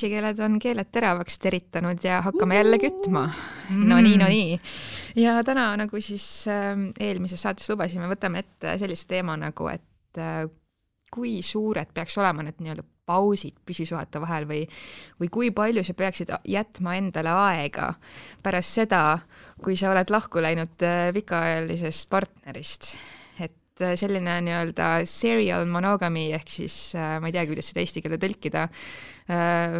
naisikeeled on keeled teravaks teritanud ja hakkame jälle kütma. no nii, no nii. ja täna nagu siis äh, eelmises saates lubasime, võtame ette sellise teema nagu, et äh, kui suured peaks olema need nii-öelda pausid püsisuhete vahel või, või kui palju sa peaksid jätma endale aega pärast seda, kui sa oled lahku läinud äh, pikaajalisest partnerist et äh, selline nii-öelda serial monogamy ehk siis äh, ma ei teagi, kuidas seda eesti keelde tõlkida äh,.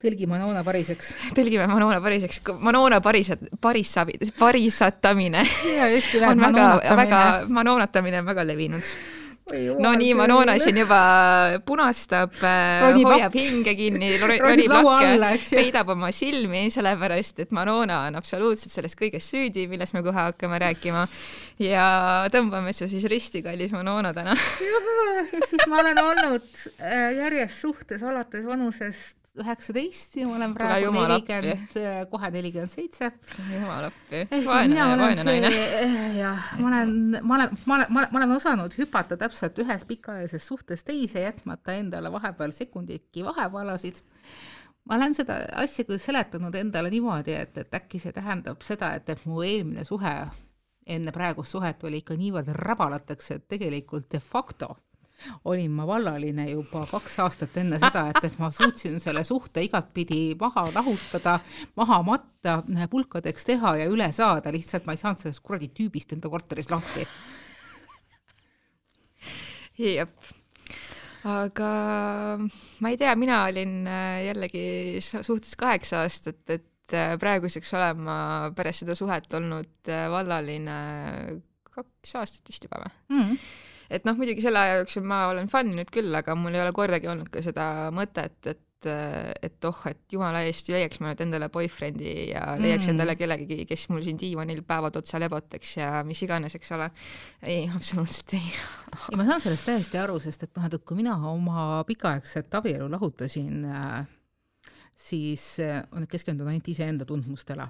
tõlgime Manona pariseks. tõlgime Manona pariseks, Manona parisat-, parissavi-, parisatamine on väga, väga, Manonatamine on väga levinud no nii, Manona siin juba punastab, äh, hoiab hinge kinni, ronib lakke, peidab oma silmi, sellepärast et Manona on absoluutselt selles kõiges süüdi, millest me kohe hakkame rääkima. ja tõmbame su siis risti, kallis Manona täna. siis ma olen olnud äh, järjest suhtes alates vanusest üheksateist ja ma olen praegu nelikümmend, kohe nelikümmend seitse. jumal appi, vaene, vaene naine. jah, ma olen, ma olen, ma olen, ma olen osanud hüpata täpselt ühes pikaajalises suhtes teise, jätmata endale vahepeal sekunditki vahevalasid. ma olen seda asja küll seletanud endale niimoodi, et, et äkki see tähendab seda, et, et mu eelmine suhe enne praegust suhet oli ikka niivõrd rabalateks, et tegelikult de facto olin ma vallaline juba kaks aastat enne seda, et, et ma suutsin selle suhte igatpidi maha lahustada, maha matta, pulkadeks teha ja üle saada, lihtsalt ma ei saanud sellest kuradi tüübist enda korteris lahti. jep aga ma ei tea, mina olin äh, jällegi suhtes kaheksa aastat, et äh, praeguseks olen ma pärast seda suhet olnud vallaline kaks aastat vist juba või mm? Et noh, muidugi selle aja jooksul ma olen fänninud küll, aga mul ei ole kordagi olnud ka seda mõtet, et et oh, et jumala eest leiaks ma nüüd endale boyfriend'i ja leiaks mm. endale kellegi, kes mul siin diivanil päevad otsa lebotaks ja mis iganes, eks ole. ei, absoluutselt ei. ei, ma saan sellest täiesti aru, sest et noh, et kui mina oma pikaaegset abielu lahutasin äh,, siis äh, keskendunud ainult iseenda tundmustele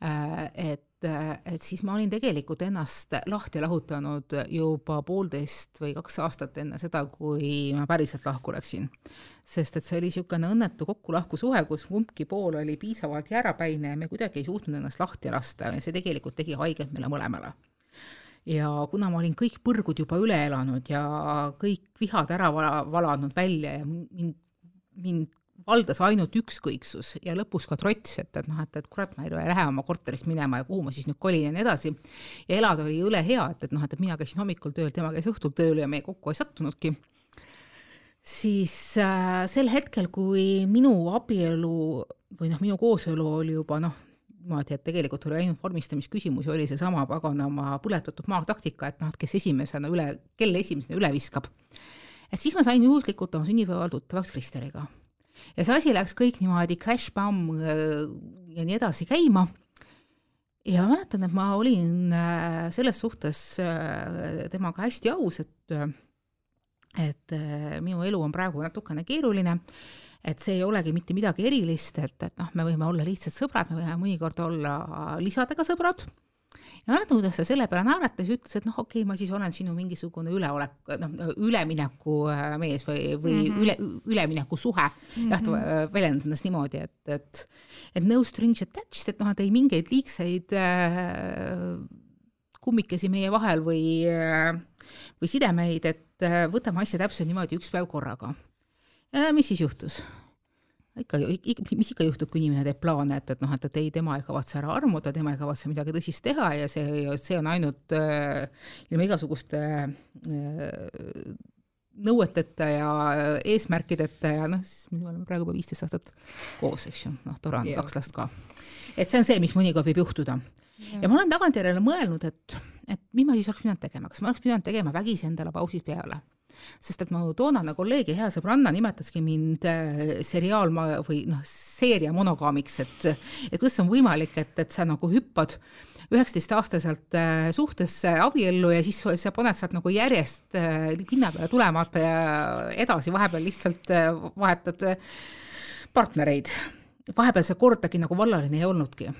äh,. et et, siis ma olin tegelikult ennast lahti lahutanud juba poolteist või kaks aastat enne seda, kui ma päriselt lahku läksin. sest et see oli niisugune õnnetu kokkulahkusuhe, kus kumbki pool oli piisavalt jäärapäine ja me kuidagi ei suutnud ennast lahti lasta ja see tegelikult tegi haiget meile mõlemale ja kuna ma olin kõik põrgud juba üle elanud ja kõik vihad ära vala, valanud välja ja mind, mind valdas ainult ükskõiksus ja lõpus ka trots, et, et noh, et, et kurat, ma ei lähe oma korterist minema ja kuhu ma siis nüüd kolin ja nii edasi. ja elada oli jõle hea, et, et noh, et mina käisin hommikul tööl, tema käis õhtul tööl ja me kokku ei sattunudki. siis äh, sel hetkel, kui minu abielu või noh, minu kooselu oli juba noh, niimoodi, et tegelikult oli ainult vormistamisküsimus ja oli seesama paganama põletatud maa taktika, et noh, et kes esimesena üle, kelle esimesena üle viskab. et siis ma sain juhuslikult oma sünnipäeval tuttavaks Kristeriga ja see asi läks kõik niimoodi crash-pamm äh, ja nii edasi käima. ja ma mäletan, et ma olin äh, selles suhtes äh, temaga hästi aus, et et minu elu on praegu natukene keeruline, et see ei olegi mitte midagi erilist, et, et noh, me võime olla lihtsalt sõbrad, me võime mõnikord olla lisadega sõbrad ja ta selle peale naeratas ja ütles, et noh, okei okay,, ma siis olen sinu mingisugune üleolek, noh, ülemineku äh, mees või, või mm -hmm. üle, üleminekusuhe mm. -hmm. jah, ta väljendas ennast niimoodi, et, et, et no strings attached, et noh, et ei mingeid liigseid äh, kummikesi meie vahel või äh,, või sidemeid, et äh, võtame asja täpselt niimoodi üks päev korraga. mis siis juhtus? Ikka, mis ikka juhtub, kui inimene teeb plaane, et, et noh, et, et ei, tema ei kavatse ära armuda, tema ei kavatse midagi tõsist teha ja see, see on ainult äh, ilma igasuguste äh, nõueteta ja eesmärkideta ja noh, siis me oleme praegu juba viisteist aastat koos, eks ju, noh, tore on kaks last ka. et see on see, mis mõnikord võib juhtuda. ja ma olen tagantjärele mõelnud, et, et mis ma siis oleks pidanud tegema, kas ma oleks pidanud tegema vägisi endale pausid peale sest et mu toonane kolleeg ja hea sõbranna nimetaski mind äh, seriaal või noh, seeria monogaamiks, et et kuidas on võimalik, et, et sa nagu hüppad üheksateistaastaselt äh, suhtesse, abiellu ja siis sa paned sealt nagu järjest äh, pinna peale tulemata ja edasi vahepeal lihtsalt vahetad partnereid. vahepeal see kordagi nagu vallaline ei olnudki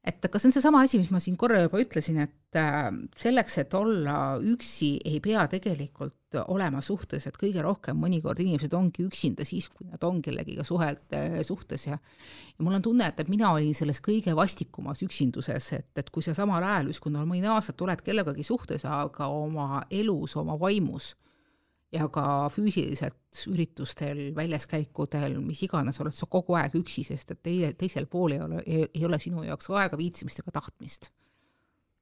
et kas see on seesama asi, mis ma siin korra juba ütlesin, et äh, selleks, et olla üksi, ei pea tegelikult olema suhtes, et kõige rohkem mõnikord inimesed ongi üksinda siis, kui nad on kellegiga suhelt, äh, suhtes ja ja mul on tunne, et, et mina olin selles kõige vastikumas üksinduses, et, et kui sa samal ajal justkui no mõni aastat oled kellegagi suhtes, aga oma elus, oma vaimus ja ka füüsiliselt üritustel, väljaskäikudel, mis iganes, oled sa kogu aeg üksi, sest et teie, teisel pool ei ole, ei ole sinu jaoks aega, viitsimist ega tahtmist.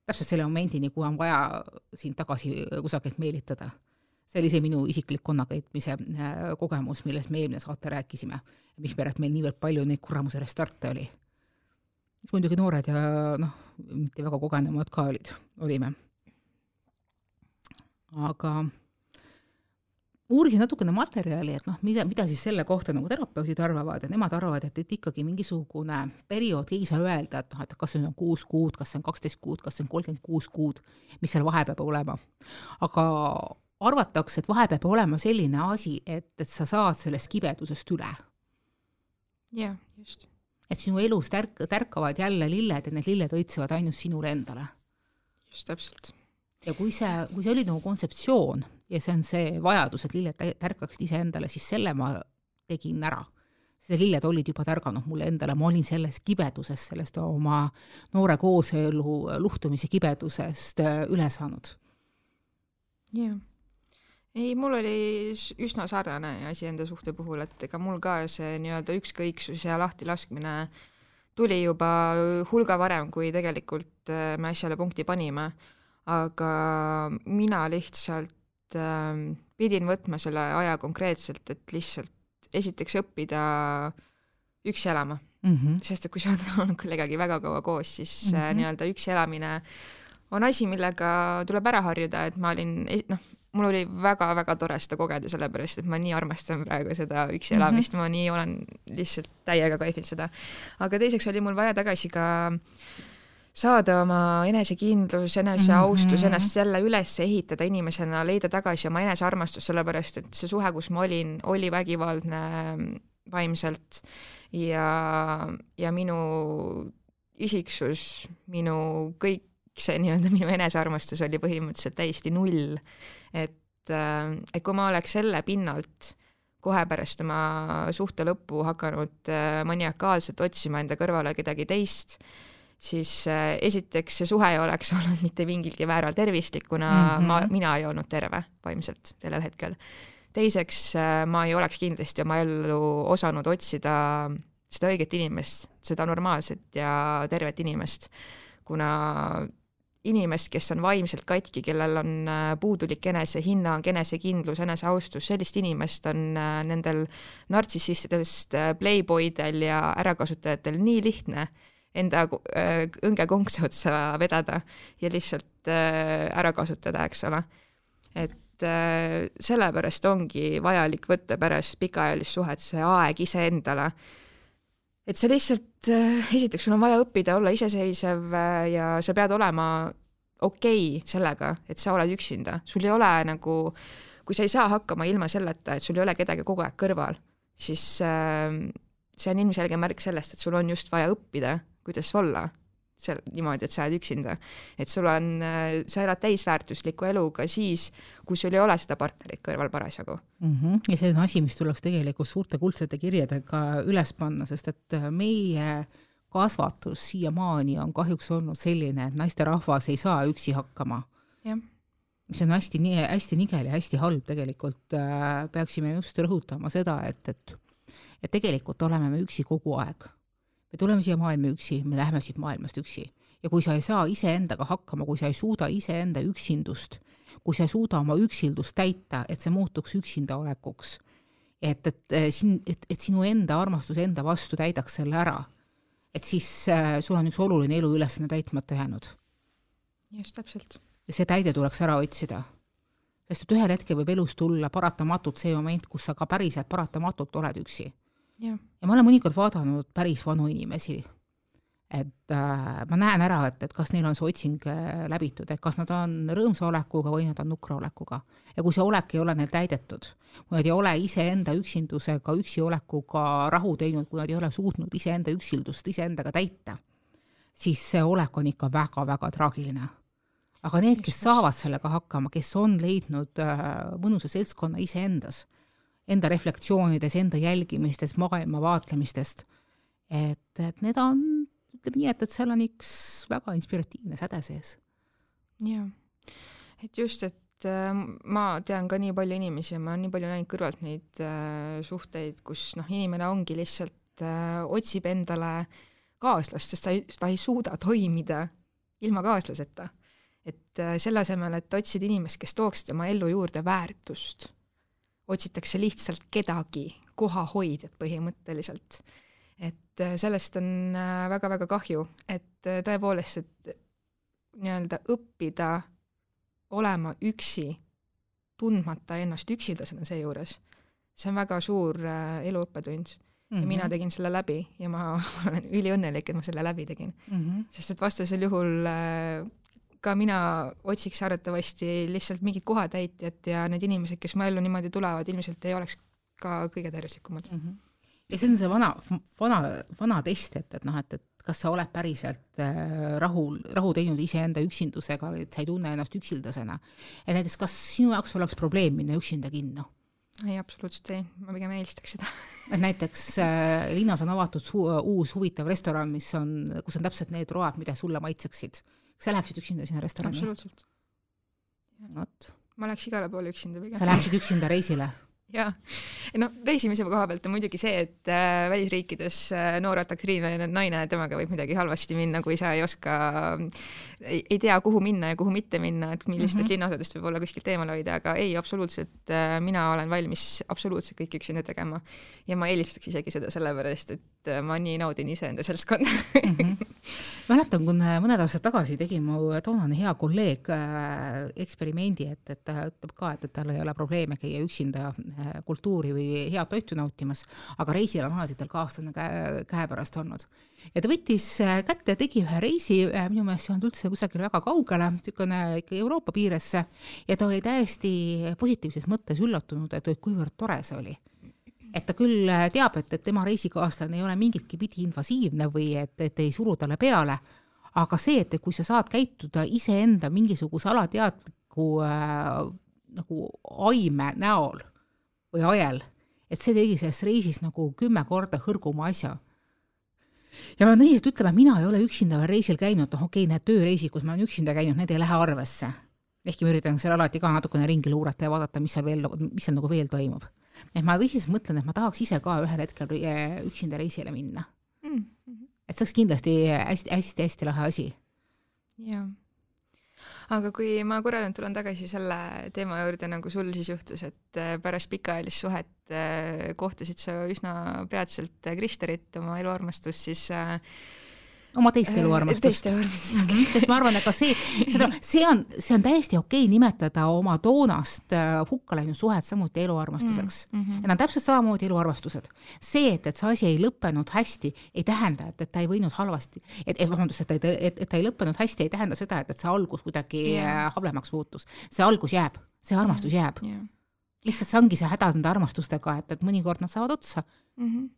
täpselt selle momendini, kui on vaja sind tagasi kusagilt meelitada. see oli see minu isiklik konnakeetmise äh, kogemus, millest me eelmine saate rääkisime. mispärast meil niivõrd palju neid kuramuse restarte oli. muidugi noored ja noh, mitte väga kogenumad ka olid, olime. aga uurisin natukene materjali, et noh, mida, mida siis selle kohta nagu terapeudid arvavad ja nemad arvavad, et, et ikkagi mingisugune periood, ei saa öelda, et noh, et kas see on kuus kuud, kas see on kaksteist kuud, kas see on kolmkümmend kuus kuud, mis seal vahe peab olema. aga arvatakse, et vahe peab olema selline asi, et, et sa saad sellest kibedusest üle. jah, just. et sinu elus tärk-, tärkavad jälle lilled ja need lilled õitsevad ainult sinule endale. just täpselt. Ja kui see, kui see oli nagu kontseptsioon ja see on see vajadus, et lilled tärkaksid iseendale, siis selle ma tegin ära. sest lilled olid juba tärganud mulle endale, ma olin selles kibeduses, sellest oma noore kooselu luhtumise kibedusest äh, üle saanud. jah ei, mul oli üsna sarnane asi enda suhte puhul, et ega mul ka see nii-öelda ükskõiksus ja lahtilaskmine tuli juba hulga varem, kui tegelikult äh, me asjale punkti panime. Aga mina lihtsalt äh, pidin võtma selle aja konkreetselt, et lihtsalt esiteks õppida üksi elama mm. -hmm. sest et kui sa oled olnud kellegagi väga kaua koos, siis mm -hmm. nii-öelda üksi elamine on asi, millega tuleb ära harjuda, et ma olin, noh, mul oli väga-väga tore seda kogeda, sellepärast et ma nii armastan praegu seda üksi elamist mm, -hmm. ma nii olen lihtsalt täiega kaifinud seda. aga teiseks oli mul vaja tagasi ka äh, saada oma enesekindlus, eneseaustus mm, -hmm. ennast jälle üles ehitada inimesena, leida tagasi oma enesearmastus, sellepärast et see suhe, kus ma olin, oli vägivaldne vaimselt ja, ja minu isiksus, minu kõik see nii-öelda minu enesearmastus oli põhimõtteliselt täiesti null. et, et kui ma oleks selle pinnalt kohe pärast oma suhte lõppu hakanud maniakaalselt otsima enda kõrvale kedagi teist, siis äh, esiteks see suhe ei oleks olnud mitte mingilgi määral tervislik, kuna mm -hmm. ma, mina ei olnud terve vaimselt sellel hetkel. teiseks äh, ma ei oleks kindlasti oma ellu osanud otsida seda õiget inimest, seda normaalset ja tervet inimest, kuna inimest, kes on vaimselt katki, kellel on äh, puudulik enesehinnang, enesekindlus, eneseaustus, sellist inimest on nendel nartsissistidest playboydel ja ärakasutajatel nii lihtne enda äh, õnge konksu otsa vedada ja lihtsalt äh, ära kasutada, eks ole. et äh, sellepärast ongi vajalik võtta pärast pikaajalist suhet see aeg iseendale. et sa lihtsalt, esiteks sul on vaja õppida olla iseseisev ja sa pead olema okei okay sellega, et sa oled üksinda, sul ei ole nagu, kui sa ei saa hakkama ilma selleta, et sul ei ole kedagi kogu aeg kõrval, siis see on ilmselge märk sellest, et sul on just vaja õppida kuidas olla seal niimoodi, et sa oled üksinda. et sul on, sa elad täisväärtusliku elu ka siis, kui sul ei ole seda partnerit kõrval parasjagu mm. -hmm. ja see on asi, mis tuleks tegelikult suurte kuldsete kirjadega üles panna, sest et meie kasvatus siiamaani on kahjuks olnud selline, et naisterahvas ei saa üksi hakkama. mis on hästi, hästi nigel ja hästi halb tegelikult, äh, peaksime just rõhutama seda, et, et et tegelikult oleme me üksi kogu aeg me tuleme siia maailma üksi, me läheme siit maailmast üksi. ja kui sa ei saa iseendaga hakkama, kui sa ei suuda iseenda üksindust, kui sa ei suuda oma üksildust täita, et see muutuks üksinda olekuks, et, et siin, et, et sinu enda armastus enda vastu täidaks selle ära, et siis äh, sul on üks oluline eluülesanne täitmata jäänud. just, täpselt. ja see täide tuleks ära otsida sest et ühel hetkel võib elus tulla paratamatult see moment, kus sa ka päriselt paratamatult oled üksi ja ma olen mõnikord vaadanud päris vanu inimesi, et äh, ma näen ära, et, et kas neil on see otsing äh, läbitud, et kas nad on rõõmsa olekuga või nad on nukra olekuga. ja kui see olek ei ole neil täidetud, kui nad ei ole iseenda üksindusega, üksiolekuga rahu teinud, kui nad ei ole suutnud iseenda üksildust iseendaga täita, siis see olek on ikka väga-väga traagiline. aga need, kes saavad sellega hakkama, kes on leidnud äh, mõnusa seltskonna iseendas, enda reflektsioonides, enda jälgimistes, maailma vaatlemistest, et, et need on, ütleme nii, et, et seal on üks väga inspiratiivne säde sees. jaa, et just, et äh, ma tean ka nii palju inimesi ja ma olen nii palju näinud kõrvalt neid äh, suhteid, kus noh, inimene ongi lihtsalt äh,, otsib endale kaaslast, sest ta ei, ta ei suuda toimida ilma kaaslaseta. et äh, selle asemel, et otsida inimest, kes tooks tema ellu juurde väärtust, otsitakse lihtsalt kedagi, kohahoidjat põhimõtteliselt et äh, sellest on väga-väga äh, kahju, et äh, tõepoolest, et nii-öelda õppida olema üksi, tundmata ennast üksildasena seejuures, see on väga suur elu õppetund mm. -hmm. ja mina mhm. tegin selle läbi ja ma olen üliõnnelik, et ma selle läbi tegin mm. -hmm. sest et vastasel juhul ka mina otsiks arvatavasti lihtsalt mingit kohatäitjat ja need inimesed, kes mu ellu niimoodi tulevad, ilmselt ei oleks ka kõige tervislikumad mm. -hmm ja see on see vana, vana, vana test, et, et noh, et, et kas sa oled päriselt äh, rahul, rahu teinud iseenda üksindusega, et sa ei tunne ennast üksildasena. et näiteks, kas sinu jaoks oleks probleem minna üksinda kinno? ei, absoluutselt ei, ma pigem eelistaks seda et näiteks äh, linnas on avatud su-, uus huvitav restoran, mis on, kus on täpselt need road, mida sulle maitseksid. Kas sa läheksid üksinda sinna restorani? absoluutselt. vot. ma läheks igale poole üksinda pigem. sa läheksid üksinda reisile jaa, no reisimise koha pealt on muidugi see, et äh, välisriikides äh, noor atraktiivne naine, temaga võib midagi halvasti minna, kui sa ei oska, ei tea, kuhu minna ja kuhu mitte minna, et millistest mm -hmm. linnaosadest võib-olla kuskilt eemal hoida, aga ei, absoluutselt äh, mina olen valmis absoluutselt kõik üksinda tegema. ja ma eelistaks isegi seda sellepärast, et ma nii naudin iseenda seltskonda mm. -hmm. mäletan, kui mõned aastad tagasi tegi mu toonane hea kolleeg eksperimendi, et, et ta ütleb ka, et, et tal ei ole probleeme käia üksinda Äh, kultuuri või head toitu nautimas, aga reisil on alati tal kaaslane käe, käepärast olnud. ja ta võttis äh, kätte tegi ühe reisi, äh, minu meelest ei olnud üldse kusagil väga kaugele, niisugune ikka Euroopa piiresse, ja ta oli täiesti positiivses mõttes üllatunud, et kuivõrd tore see oli et ta küll teab, et, et tema reisikaaslane ei ole mingitki pidi invasiivne või et, et ei suru talle peale, aga see, et kui sa saad käituda iseenda mingisuguse alateadliku äh, nagu aime näol või ajel, et see tegi sellest reisist nagu kümme korda hõrguma asja. ja ma pean tõsiselt ütlema, mina ei ole üksinda veel reisil käinud, noh okei okay,, need tööreisid, kus ma olen üksinda käinud, need ei lähe arvesse. ehkki ma üritan seal alati ka natukene ringi luurata ja vaadata, mis seal veel, mis seal nagu veel toimub. et ma tõsiselt mõtlen, et ma tahaks ise ka ühel hetkel üksinda reisile minna mm. -hmm. et see oleks kindlasti hästi-hästi-hästi lahe asi. jah aga kui ma korra nüüd tulen tagasi selle teema juurde, nagu sul siis juhtus, et äh, pärast pikaajalist suhet äh, kohtasid sa üsna peatselt Kristerit, oma eluarmastust, siis äh, oma teist eluarmastust. teist eluarmastust, okei okay.. sest ma arvan, et ka see, seda, see on, see on täiesti okei okay nimetada oma toonast äh, hukka läinud suhet samuti eluarmastuseks mm. -hmm. ja nad on täpselt samamoodi eluarmastused. see, et, et see asi ei lõppenud hästi, ei tähenda, et, et ta ei võinud halvasti, et, et vabandust, et ta ei, et, et ta ei lõppenud hästi, ei tähenda seda, et, et see algus kuidagi yeah. hablemaks muutus. see algus jääb, see armastus yeah. jääb yeah. lihtsalt see ongi see häda nende armastustega, et, et mõnikord nad saavad otsa mm. -hmm.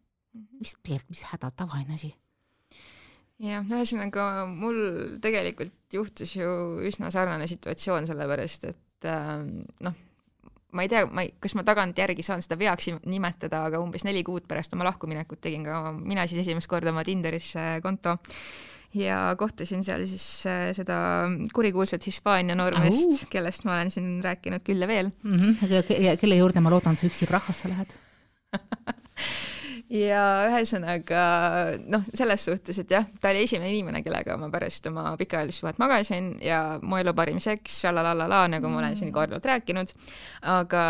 mis tegelikult, mis häda, tavaline asi jah, ühesõnaga mul tegelikult juhtus ju üsna sarnane situatsioon, sellepärast et äh, noh, ma ei tea, ma ei, kas ma tagantjärgi saan seda veaks nimetada, aga umbes neli kuud pärast oma lahkuminekut tegin ka mina siis esimest korda oma Tinderis konto ja kohtasin seal siis äh, seda kurikuulsat Hispaania noormeest, kellest ma olen siin rääkinud küll ja veel mm. -hmm. kelle juurde ma loodan, sa üksi Prahasse lähed ja ühesõnaga noh, selles suhtes, et jah, ta oli esimene inimene, kellega ma pärast oma pikaajalist suhet magasin ja mu elu parim seks, šalalalala, nagu ma olen siin korduvalt rääkinud. aga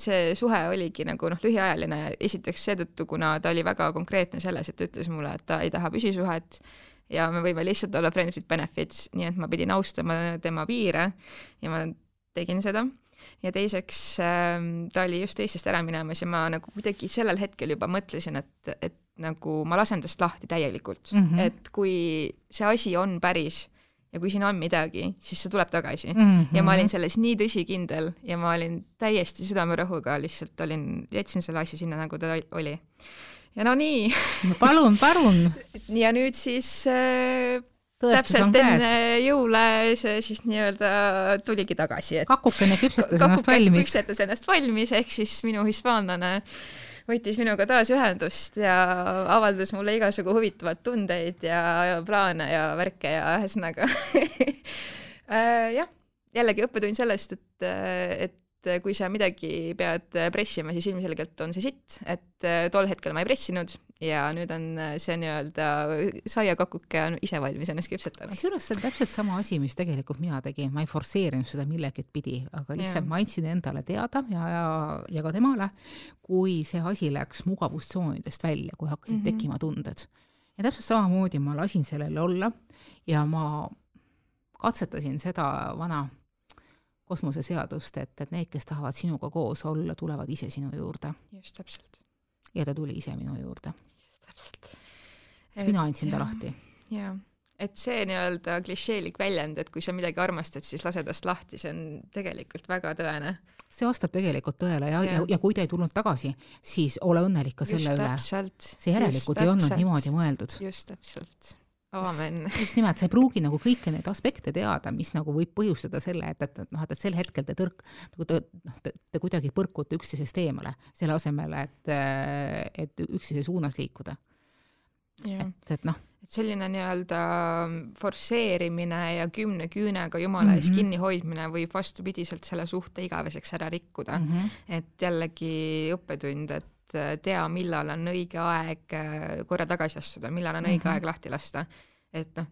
see suhe oligi nagu noh, lühiajaline, esiteks seetõttu, kuna ta oli väga konkreetne selles, et ütles mulle, et ta ei taha püsisuhet ja me võime lihtsalt olla friends with benefits, nii et ma pidin austama tema piire ja ma tegin seda ja teiseks ähm, ta oli just Eestist ära minemas ja ma nagu kuidagi sellel hetkel juba mõtlesin, et, et nagu ma lasen tast lahti täielikult mm, -hmm. et kui see asi on päris ja kui siin on midagi, siis see tuleb tagasi mm. -hmm. ja ma olin selles nii tõsikindel ja ma olin täiesti südamerõhuga, lihtsalt olin, jätsin selle asja sinna, nagu ta oli. ja no nii palun, palun ja nüüd siis äh, täpselt enne jõule see siis nii-öelda tuligi tagasi, et kakukene küpsetas ennast valmis. küpsetas ennast valmis, ehk siis minu hispaanlane võttis minuga taas ühendust ja avaldas mulle igasugu huvitavaid tundeid ja, ja plaane ja värke ja ühesõnaga äh, jah, jällegi õppetund sellest, et, et kui sa midagi pead pressima, siis ilmselgelt on see sitt, et tol hetkel ma ei pressinud ja nüüd on see nii-öelda saiakakuke on ise valmis ennast küpsetanud. kusjuures see on täpselt sama asi, mis tegelikult mina tegin, ma ei forsseerinud seda millegitpidi, aga lihtsalt ja. ma andsin endale teada ja, ja, ja ka temale, kui see asi läks mugavustsoonidest välja, kui hakkasid mm -hmm. tekkima tunded. ja täpselt samamoodi ma lasin sellel olla ja ma katsetasin seda vana kosmoseseadust, et, et need, kes tahavad sinuga koos olla, tulevad ise sinu juurde. just täpselt. ja ta tuli ise minu juurde. täpselt. siis mina andsin ta lahti. jaa, et see nii-öelda klišeelik väljend, et kui sa midagi armastad, siis lase tast lahti, see on tegelikult väga tõene. see vastab tegelikult tõele ja, ja., ja, ja kui ta ei tulnud tagasi, siis ole õnnelik ka selle üle. see järelikult ei olnud niimoodi mõeldud. just täpselt aamen. just nimelt, sa ei pruugi nagu kõiki neid aspekte teada, mis nagu võib põhjustada selle, et, et, et noh, et sel hetkel te tõrk-, nagu te, noh, te, te kuidagi põrkute üksteisest eemale, selle asemel, et, et üksteise suunas liikuda. et, et noh et selline nii-öelda forsseerimine ja kümne küünega jumala ees mm -hmm. kinni hoidmine võib vastupidiselt selle suhte igaveseks ära rikkuda mm. -hmm. et jällegi õppetund, et et tea, millal on õige aeg äh, korra tagasi astuda, millal on õige mm -hmm. aeg lahti lasta. et noh,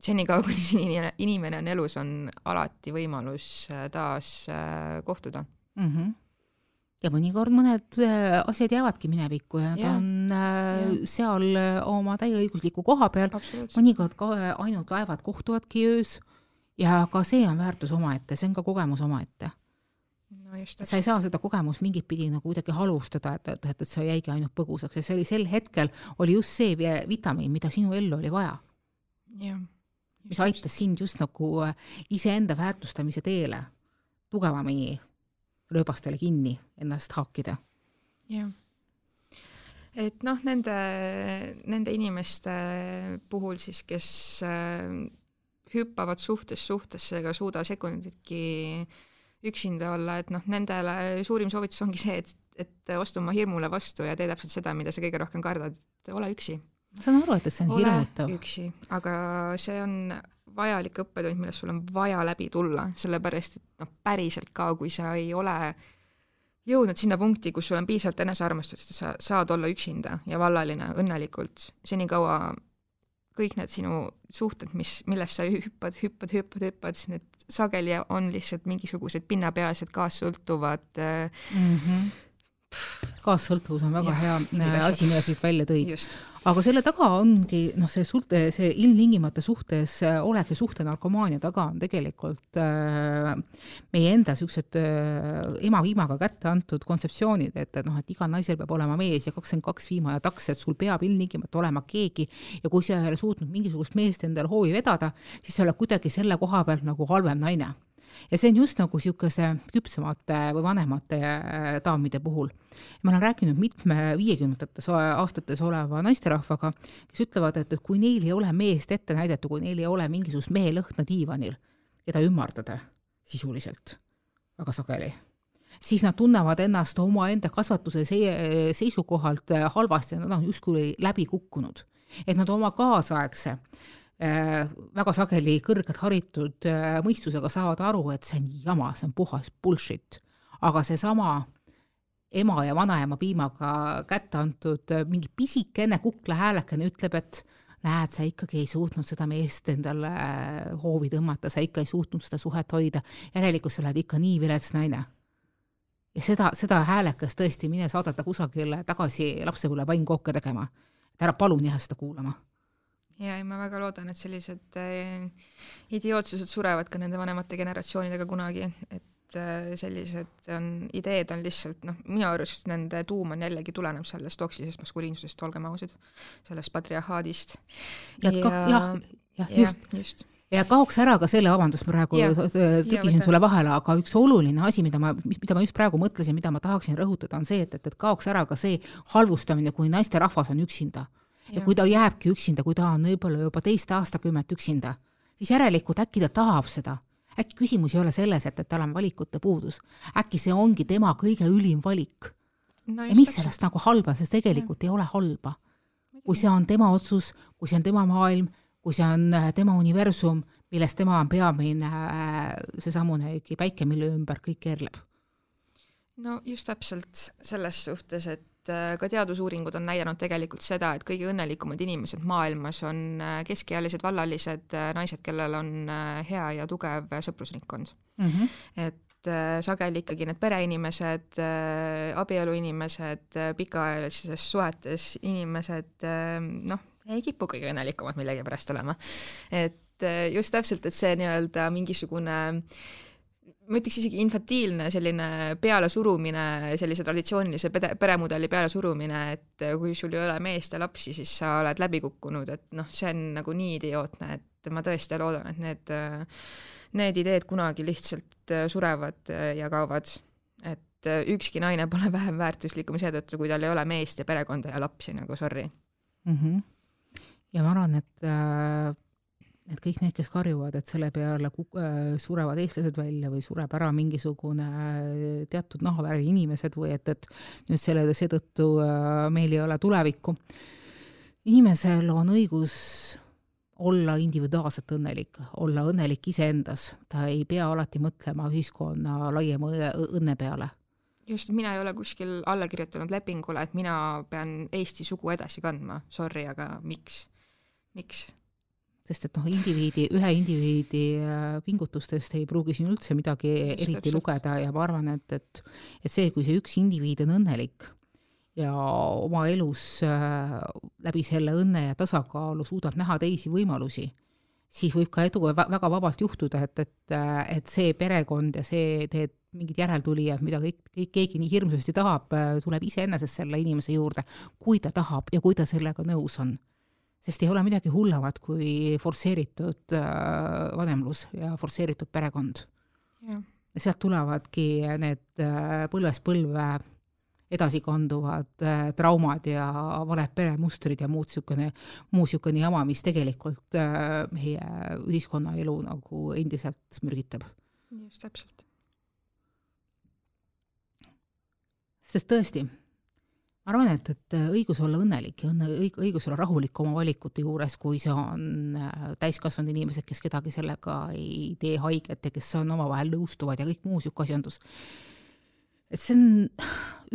senikaua, kuni inimene, inimene on elus, on alati võimalus äh, taas äh, kohtuda mm. -hmm ja mõnikord mõned asjad jäävadki minevikku ja ja, on ja. seal oma täieõigusliku koha peal, mõnikord ka ainult laevad kohtuvadki öös ja ka see on väärtus omaette, see on ka kogemus omaette no sa ei saa seda kogemust mingit pidi nagu kuidagi halustada, et, et, et, et see jäigi ainult põgusaks ja see oli sel hetkel, oli just see vitamiin, mida sinu ellu oli vaja. mis aitas sind just nagu äh, iseenda väärtustamise teele tugevamini rööbastele kinni ennast haakida. jah et noh, nende, nende inimeste puhul siis, kes äh, hüppavad suhtest suhtesse ega suuda sekunditki äh, üksinda olla, et noh, nendele suurim soovitus ongi see, et, et astu oma hirmule vastu ja tee täpselt seda, mida sa kõige rohkem kardad, et ole üksi. ma saan aru, et, et see on ole hirmutav. üksi, aga see on vajalik õppetund, millest sul on vaja läbi tulla, sellepärast et noh, päriselt ka, kui sa ei ole jõudnud sinna punkti, kus sul on piisavalt enesearmastust, et sa saad olla üksinda ja vallaline õnnelikult, senikaua kõik need sinu suhted, mis, millest sa hüppad, hüppad, hüppad, hüppad, siis need sageli on lihtsalt mingisugused pinnapealsed kaassõltuvad mm. -hmm. Kaassõltuvus on väga ja, hea äh, asi, mida siit välja tõid. aga selle taga ongi noh, see suhte, see ilmtingimata suhtes äh, olek ja suhtenarkomaania taga on tegelikult äh, meie enda niisugused äh, ema-viimaga kätte antud kontseptsioonid, et, et noh, et igal naisel peab olema mees ja kakskümmend kaks viimane taks, et sul peab ilmtingimata olema keegi. Ja kui sa ei ole suutnud mingisugust meest endale hoovi vedada, siis sa oled kuidagi selle koha pealt nagu halvem naine ja see on just nagu niisuguse küpsemate või vanemate äh, daamide puhul. ma olen rääkinud mitme viiekümnendates aastates oleva naisterahvaga, kes ütlevad, et, et kui neil ei ole meest ette näidata, kui neil ei ole mingisugust mehelõhna diivanil, keda ümardada sisuliselt väga sageli, siis nad tunnevad ennast omaenda kasvatuse seisukohalt äh, halvasti, nad on justkui läbi kukkunud. et nad oma kaasaegse äh, väga sageli kõrgelt haritud äh, mõistusega saavad aru, et see on jama, see on puhas bullshit. aga seesama ema ja vanaema piimaga kätte antud äh, mingi pisikene kuklahäälekene ütleb, et näed, sa ikkagi ei suutnud seda meest endale hoovi tõmmata, sa ikka ei suutnud seda suhet hoida, järelikult sa oled ikka nii vilets naine. ja seda, seda häälekest tõesti mine saadata kusagile tagasi lapsepõlve pannkooke tegema. et ära palun jää seda kuulama ja, ja ma väga loodan, et sellised äh, idiootsused surevad ka nende vanemate generatsioonidega kunagi, et äh, sellised on, ideed on lihtsalt noh, minu arust nende tuum on jällegi, tuleneb sellest toksilisest maskuliinsusest, olgem ausad, sellest patriarhaadist. ja, ja, jah, jah, just, just. Ja kaoks ära ka selle, vabandust, ma praegu trükisin sulle vahele, aga üks oluline asi, mida ma, mida ma just praegu mõtlesin, mida ma tahaksin rõhutada, on see, et, et, et kaoks ära ka see halvustamine, kui naisterahvas on üksinda ja kui ta jääbki üksinda, kui ta on võib-olla juba teist aastakümmet üksinda, siis järelikult äkki ta tahab seda. äkki küsimus ei ole selles, et, et tal on valikute puudus. äkki see ongi tema kõige ülim valik no. ja mis täpselt. sellest nagu halba sest tegelikult ja. ei ole halba. kui see on tema otsus, kui see on tema maailm, kui see on äh, tema universum, milles tema on peamine äh, seesamunegi päike, mille ümber kõik keerleb. no just täpselt selles suhtes, et äh, ka teadusuuringud on näidanud tegelikult seda, et kõige õnnelikumad inimesed maailmas on keskealised vallalised naised, kellel on hea ja tugev sõprusringkond mm. -hmm. et sageli ikkagi need pereinimesed, abieluinimesed, pikaajalises suhetes inimesed, noh, ei kipu kõige õnnelikumad millegipärast olema. et äh, just täpselt, et see nii-öelda mingisugune ma ütleks isegi infantiilne selline pealesurumine, sellise traditsioonilise pere, peremudeli pealesurumine, et kui sul ei ole meest ja lapsi, siis sa oled läbi kukkunud, et noh, see on nagu nii idiootne, et ma tõesti loodan, et need, need ideed kunagi lihtsalt surevad ja kaovad. et ükski naine pole vähem väärtuslikum seetõttu, kui tal ei ole meest ja perekonda ja lapsi, nagu sorry mm. -hmm ja ma arvan, et äh, et kõik need, kes karjuvad, et selle peale äh, surevad eestlased välja või sureb ära mingisugune äh, teatud nahavärvi inimesed või et, et nüüd selle, seetõttu meil ei ole tulevikku. inimesel on õigus olla individuaalselt õnnelik, olla õnnelik iseendas, ta ei pea alati mõtlema ühiskonna laiema õnne peale just, mina ei ole kuskil alla kirjutanud lepingule, et mina pean Eesti sugu edasi kandma, sorry, aga miks? miks? Sest et noh, indiviidi, ühe indiviidi äh, pingutustest ei pruugi siin üldse midagi Just eriti täpselt. lugeda ja ma arvan, et, et et see, kui see üks indiviid on õnnelik ja oma elus äh, läbi selle õnne ja tasakaalu suudab näha teisi võimalusi, siis võib ka edu väga vabalt juhtuda, et, et, äh, et see perekond ja see, need mingid järeltulijad, mida kõik, kõik, keegi nii hirmsasti tahab, tuleb iseenesest selle inimese juurde, kui ta tahab ja kui ta sellega nõus on sest ei ole midagi hullemat kui forsseeritud äh, vanemlus ja forsseeritud perekond. ja sealt tulevadki need äh, põlvest põlve edasikanduvad äh, traumad ja valed peremustrid ja muud niisugune, muu niisugune jama, mis tegelikult meie ühiskonnaelu nagu endiselt mürgitab. just täpselt. sest tõesti ma arvan, et, et õigus olla õnnelik ja õnne, õig-, õigus olla rahulik oma valikute juures, kui see on äh, täiskasvanud inimesed, kes kedagi sellega ei tee haiget ja kes on omavahel nõustuvad ja kõik muu niisugune asjandus. et see on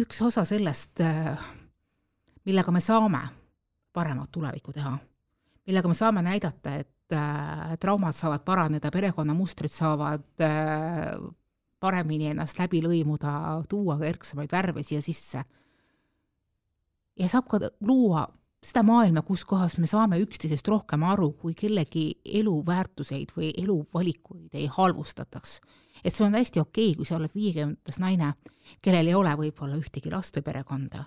üks osa sellest, äh, millega me saame paremat tulevikku teha, millega me saame näidata, et äh, traumad saavad paraneda, perekonnamustrid saavad paremini ennast läbi lõimuda, tuua erksamaid värve siia sisse ja saab ka luua seda maailma, kus kohas me saame üksteisest rohkem aru, kui kellegi eluväärtuseid või eluvalikuid ei halvustataks. et see on täiesti okei okay,, kui sa oled viiekümnendas naine, kellel ei ole võib-olla ühtegi last või perekonda.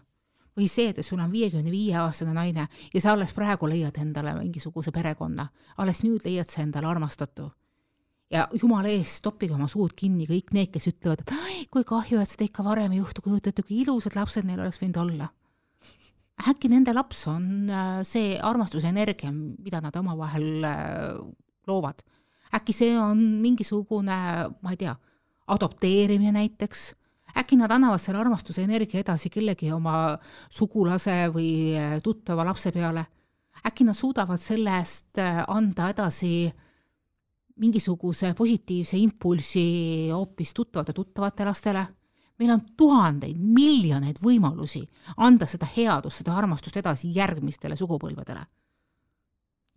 või see, et sul on viiekümne viie aastane naine ja sa alles praegu leiad endale mingisuguse perekonna, alles nüüd leiad sa endale armastatu ja jumala eest, toppige oma suud kinni kõik need, kes ütlevad, et kui kahju, et seda ikka varem ei juhtu, kujutate, kui ilusad lapsed neil oleks võinud olla äkki nende laps on äh, see armastuse energia, mida nad omavahel äh, loovad. äkki see on mingisugune, ma ei tea, adopteerimine näiteks, äkki nad annavad selle armastuse energia edasi kellegi oma sugulase või äh, tuttava lapse peale, äkki nad suudavad selle eest anda edasi mingisuguse positiivse impulsi hoopis tuttavate tuttavate lastele meil on tuhandeid, miljoneid võimalusi anda seda headust, seda armastust edasi järgmistele sugupõlvedele.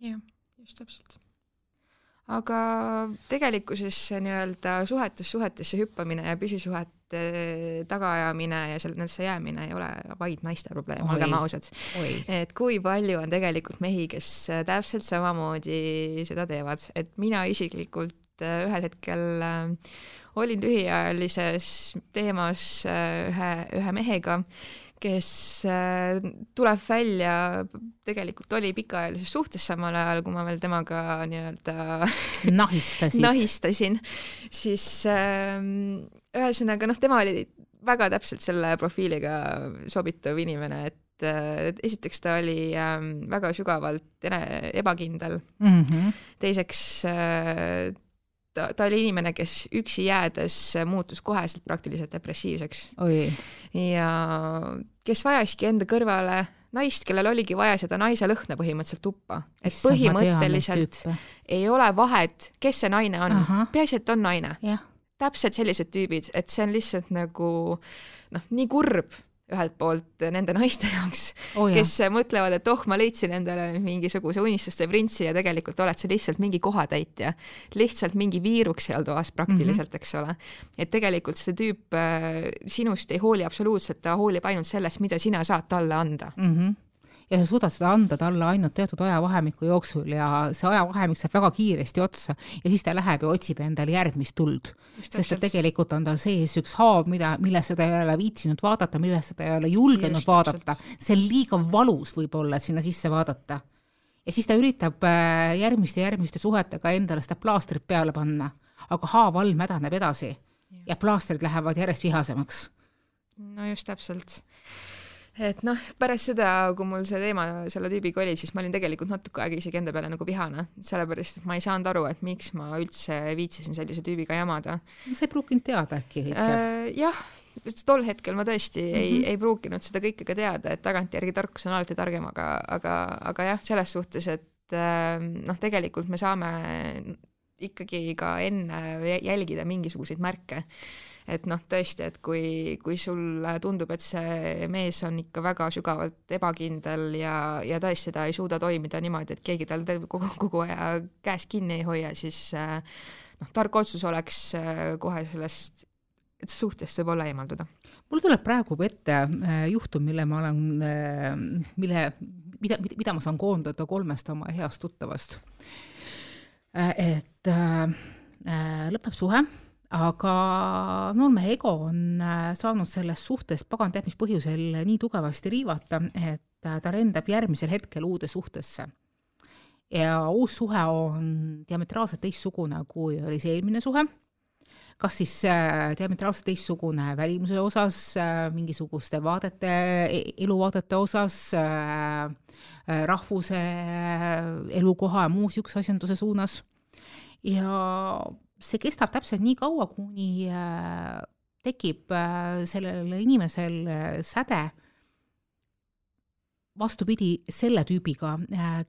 jah, just täpselt. aga tegelikkuses nii-öelda suhetest suhetesse hüppamine ja püsisuhete tagaajamine ja seal nendesse jäämine ei ole vaid naiste probleem, olgem ausad. et kui palju on tegelikult mehi, kes täpselt samamoodi seda teevad, et mina isiklikult ühel hetkel äh, olin lühiajalises teemas äh, ühe, ühe mehega, kes äh, tuleb välja, tegelikult oli pikaajalises suhtes samal ajal, kui ma veel temaga nii-öelda nahistasin, siis äh, ühesõnaga noh, tema oli väga täpselt selle profiiliga sobituv inimene, et äh, esiteks ta oli ähm, väga sügavalt ebakindel mm. -hmm. teiseks ta, ta oli inimene, kes üksi jäädes muutus koheselt praktiliselt depressiivseks. Oi, ja kes vajaski enda kõrvale naist, kellel oligi vaja seda naise lõhna põhimõtteliselt tuppa. et põhimõtteliselt ei ole vahet, kes see naine on. Peaasi, et on naine. Täpselt sellised tüübid, et see on lihtsalt nagu noh, nii kurb ühelt poolt nende naiste jaoks, oo jah kes mõtlevad, et oh, ma leidsin endale mingisuguse unistuste printsi ja tegelikult oled sa lihtsalt mingi kohatäitja. lihtsalt mingi viiruk seal toas praktiliselt mm, -hmm. eks ole. et tegelikult see tüüp äh, sinust ei hooli absoluutselt, ta hoolib ainult sellest, mida sina saad talle anda. mm. -hmm. Ja sa suudad seda anda talle ainult teatud ajavahemiku jooksul ja see ajavahemik saab väga kiiresti otsa ja siis ta läheb ja otsib endale järgmist tuld. sest et tegelikult on tal sees üks haav, mida, millesse ta ei ole viitsinud vaadata, millesse ta ei ole julgenud Just vaadata, see on liiga valus võib-olla, et sinna sisse vaadata. ja siis ta üritab äh, järgmiste järgmiste suhetega endale seda plaastrit peale panna, aga haav all mädaneb edasi ja plaastrid lähevad järjest vihasemaks no just täpselt. Et noh, pärast seda, kui mul see teema selle tüübiga oli, siis ma olin tegelikult natuke aega isegi enda peale nagu vihane, sellepärast et ma ei saanud aru, et miks ma üldse viitsisin sellise tüübiga jamada sa ei pruukinud teada äkki kõike äh,? jah, tol hetkel ma tõesti mm -hmm. ei, ei pruukinud seda kõike ka teada, et tagantjärgi tarkus on alati targem, aga, aga, aga jah, selles suhtes, et äh, noh, tegelikult me saame ikkagi ka enne jälgida mingisuguseid märke et noh, tõesti, et kui, kui sulle tundub, et see mees on ikka väga sügavalt ebakindel ja, ja tõesti ta ei suuda toimida niimoodi, et keegi tal kogu, kogu aja käest kinni ei hoia, siis äh, noh, tark otsus oleks äh, kohe sellest et suhtest võib-olla eemalduda. mul tuleb praegu ette äh, juhtum, mille ma olen, mille, mida, mida ma saan koondada kolmest oma heast tuttavast. et äh, lõpeb suhe, aga noormehe ego on äh, saanud sellest suhtest pagan teab mis põhjusel nii tugevasti riivata, et äh, ta lendab järgmisel hetkel uude suhtesse. ja uus suhe on diametraalselt teistsugune, kui oli see eelmine suhe kas siis äh, diametraalselt teistsugune välimuse osas mingisuguste vaadete, eluvaadete osas rahvuse elukoha ja muu siukse asjanduse suunas. ja see kestab täpselt nii kaua, kuni äh, tekib äh, sellel inimesel säde vastupidi selle tüübiga,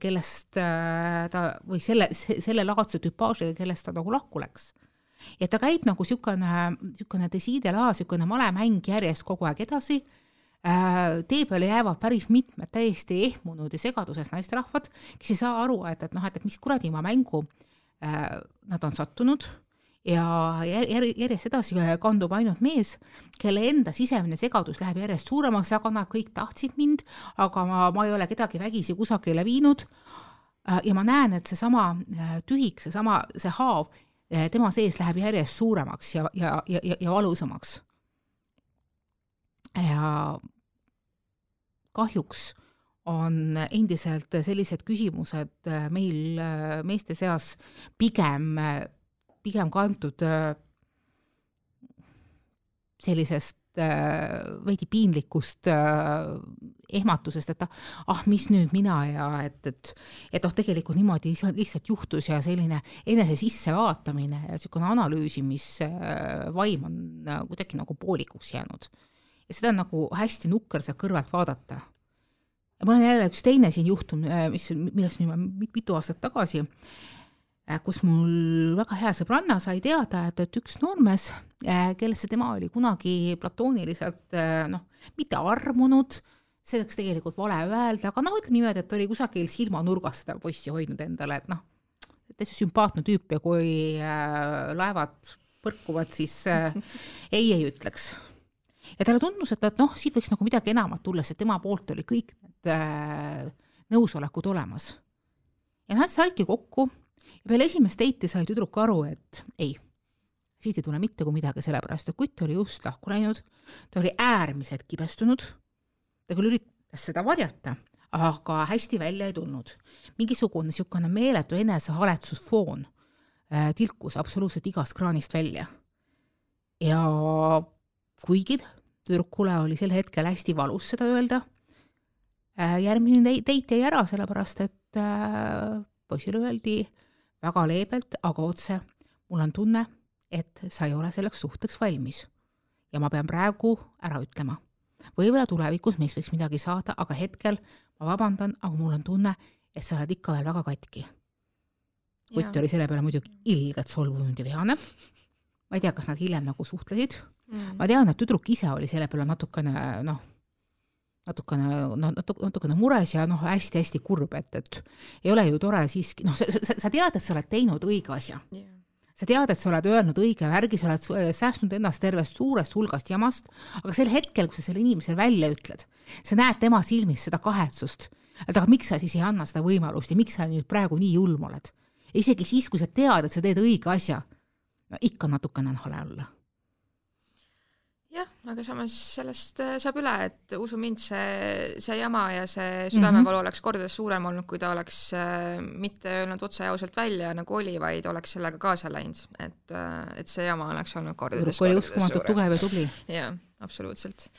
kellest äh, ta või selle, selle laadse tüpaažiga, kellest ta nagu lahku läks. Ja ta käib nagu niisugune, niisugune desiidelaa, niisugune malemäng järjest kogu aeg edasi. Tee peale jäävad päris mitmed täiesti ehmunud ja segaduses naisterahvad, kes ei saa aru, et, et noh, et, et mis kuradi ma mängu äh, nad on sattunud ja jär- järjest edasi kandub ainult mees, kelle enda sisemine segadus läheb järjest suuremaks, aga nad kõik tahtsid mind, aga ma, ma ei ole kedagi vägisi kusagile viinud Äh, ja ma näen, et seesama äh, tühik, seesama, see haav äh, tema sees läheb järjest suuremaks ja, ja, ja, ja, ja valusamaks. ja kahjuks on endiselt sellised küsimused äh, meil äh, meeste seas pigem, pigem kantud äh, sellisest äh, veidi piinlikust äh, ehmatusest, et ah, ah, mis nüüd mina ja et, et et noh, tegelikult niimoodi lihtsalt- juhtus ja selline enese sissevaatamine ja niisugune analüüsimisvaim on äh, kuidagi nagu poolikuks jäänud. ja seda on nagu hästi nukker sealt kõrvalt vaadata. Mul on jälle üks teine siin juhtum, mis, millest nüüd mit- mitu aastat tagasi, kus mul väga hea sõbranna sai teada, et, et üks noormees, kellesse tema oli kunagi platooniliselt noh, mitte armunud, see oleks tegelikult vale öelda, aga noh, ütleme niimoodi, et oli kusagil silmanurgas seda poissi hoidnud endale, et noh, täitsa sümpaatne tüüp ja kui äh, laevad põrkuvad, siis äh, ei ei ütleks. ja talle tundus, et, et noh, siit võiks nagu midagi enamat tulla, sest tema poolt oli kõik need äh, nõusolekud olemas. ja nad saidki kokku ja peale esimest date'i sai tüdruk aru, et ei, siit ei tule mitte kui midagi, sellepärast et kutt oli just lahku läinud, ta oli äärmiselt kibestunud, ta küll üritas seda varjata, aga hästi välja ei tulnud. mingisugune niisugune meeletu enesehaletsusfoon äh, tilkus absoluutselt igast kraanist välja. ja kuigi tüdrukule oli sel hetkel hästi valus seda öelda, Äh, järgmine date jäi ära, sellepärast et äh, poisile öeldi väga leebelt, aga otse, mul on tunne, et sa ei ole selleks suhteks valmis. ja ma pean praegu ära ütlema. võib-olla tulevikus meist võiks midagi saada, aga hetkel ma vabandan, aga mul on tunne, et sa oled ikka veel väga katki. kutt oli selle peale muidugi ilgelt solvunud ja vihane. ma ei tea, kas nad hiljem nagu suhtlesid mm.. ma tean, et tüdruk ise oli selle peale natukene noh natukene, no natuke, natukene mures ja noh, hästi-hästi kurb, et, et ei ole ju tore siiski, noh, sa, tead, et sa oled teinud õige asja yeah. sa tead, et sa oled öelnud õige värgi, sa oled säästnud ennast tervest suurest hulgast jamast, aga sel hetkel, kui sa selle inimesele välja ütled, sa näed tema silmis seda kahetsust, et aga miks sa siis ei anna seda võimalust ja miks sa nüüd praegu nii julm oled. isegi siis, kui sa tead, et sa teed õige asja, no ikka natukene on hale olla jah, aga samas sellest äh, saab üle, et usu mind, see, see jama ja see südamevalu mm -hmm. oleks kordades suurem olnud, kui ta oleks äh, mitte öelnud otse ja ausalt välja, nagu oli, vaid oleks sellega kaasa läinud, et äh,, et see jama oleks olnud kordades, kordades uskumatult tugev ja tubli. jaa, absoluutselt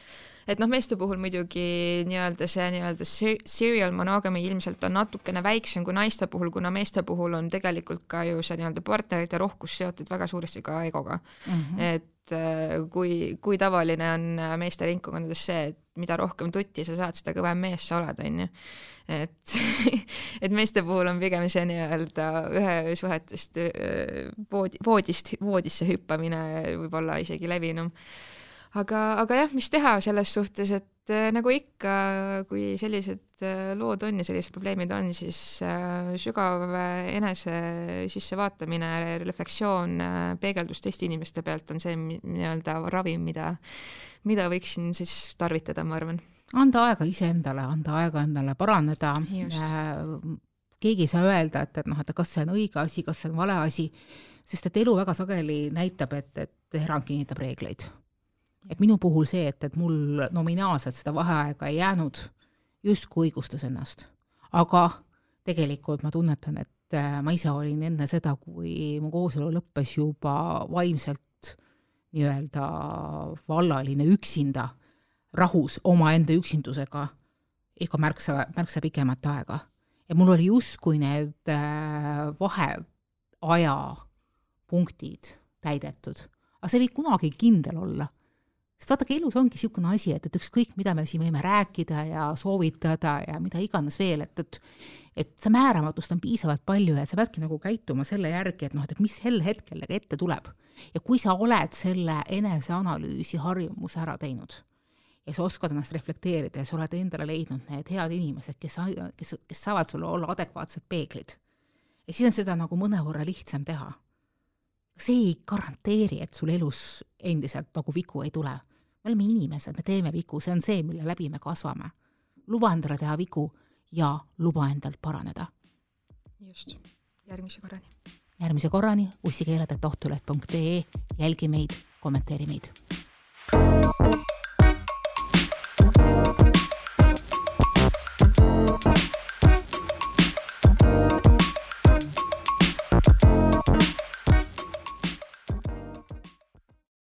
et noh, meeste puhul muidugi nii-öelda see nii-öelda serial monogamy ilmselt on natukene väiksem kui naiste puhul, kuna meeste puhul on tegelikult ka ju see nii-öelda partnerite rohkus seotud väga suuresti ka egoga mm. -hmm. et Äh, kui, kui tavaline on äh, meeste ringkondades see, et mida rohkem tutti sa saad, seda kõvem mees sa oled, on ju. et et meeste puhul on pigem see nii-öelda ühe suhetest äh, voodi, voodist voodisse hüppamine võib-olla isegi levinum. Aga, aga jah, mis teha selles suhtes, et äh, nagu ikka, kui sellised äh, lood on ja sellised probleemid on, siis äh, sügav enese sissevaatamine, refleksioon, peegeldus teiste inimeste pealt on see nii-öelda ravim, mida, mida võiksin siis tarvitada, ma arvan. anda aega iseendale, anda aega endale paraneda. keegi ei saa öelda, et, et noh, et kas see on õige asi, kas see on vale asi, sest et elu väga sageli näitab, et, et erand kinnitab reegleid et minu puhul see, et, et mul nominaalselt seda vaheaega ei jäänud, justkui õigustas ennast. aga tegelikult ma tunnetan, et äh, ma ise olin enne seda, kui mu kooselu lõppes, juba vaimselt nii-öelda vallaline üksinda, rahus omaenda üksindusega ikka märksa, märksa pikemat aega. ja mul oli justkui need äh, vaheaja punktid täidetud, aga see ei või kunagi kindel olla sest vaadake, elus ongi niisugune asi, et, et ükskõik, mida me siin võime rääkida ja soovitada ja mida iganes veel, et, et et see määramatust on piisavalt palju ja sa peadki nagu käituma selle järgi, et noh, et mis sel hetkel nagu ette tuleb. ja kui sa oled selle eneseanalüüsi harjumuse ära teinud ja sa oskad ennast reflekteerida ja sa oled endale leidnud need head inimesed, kes, kes, kes saavad sulle olla adekvaatsed peeglid, ja siis on seda nagu mõnevõrra lihtsam teha see ei garanteeri, et sul elus endiselt nagu vigu ei tule. me oleme inimesed, me teeme vigu, see on see, mille läbi me kasvame. luba endale teha vigu ja luba endalt paraneda. just, järgmise korrani. järgmise korrani ussikeeled.ohtuleht.ee, jälgi meid, kommenteeri meid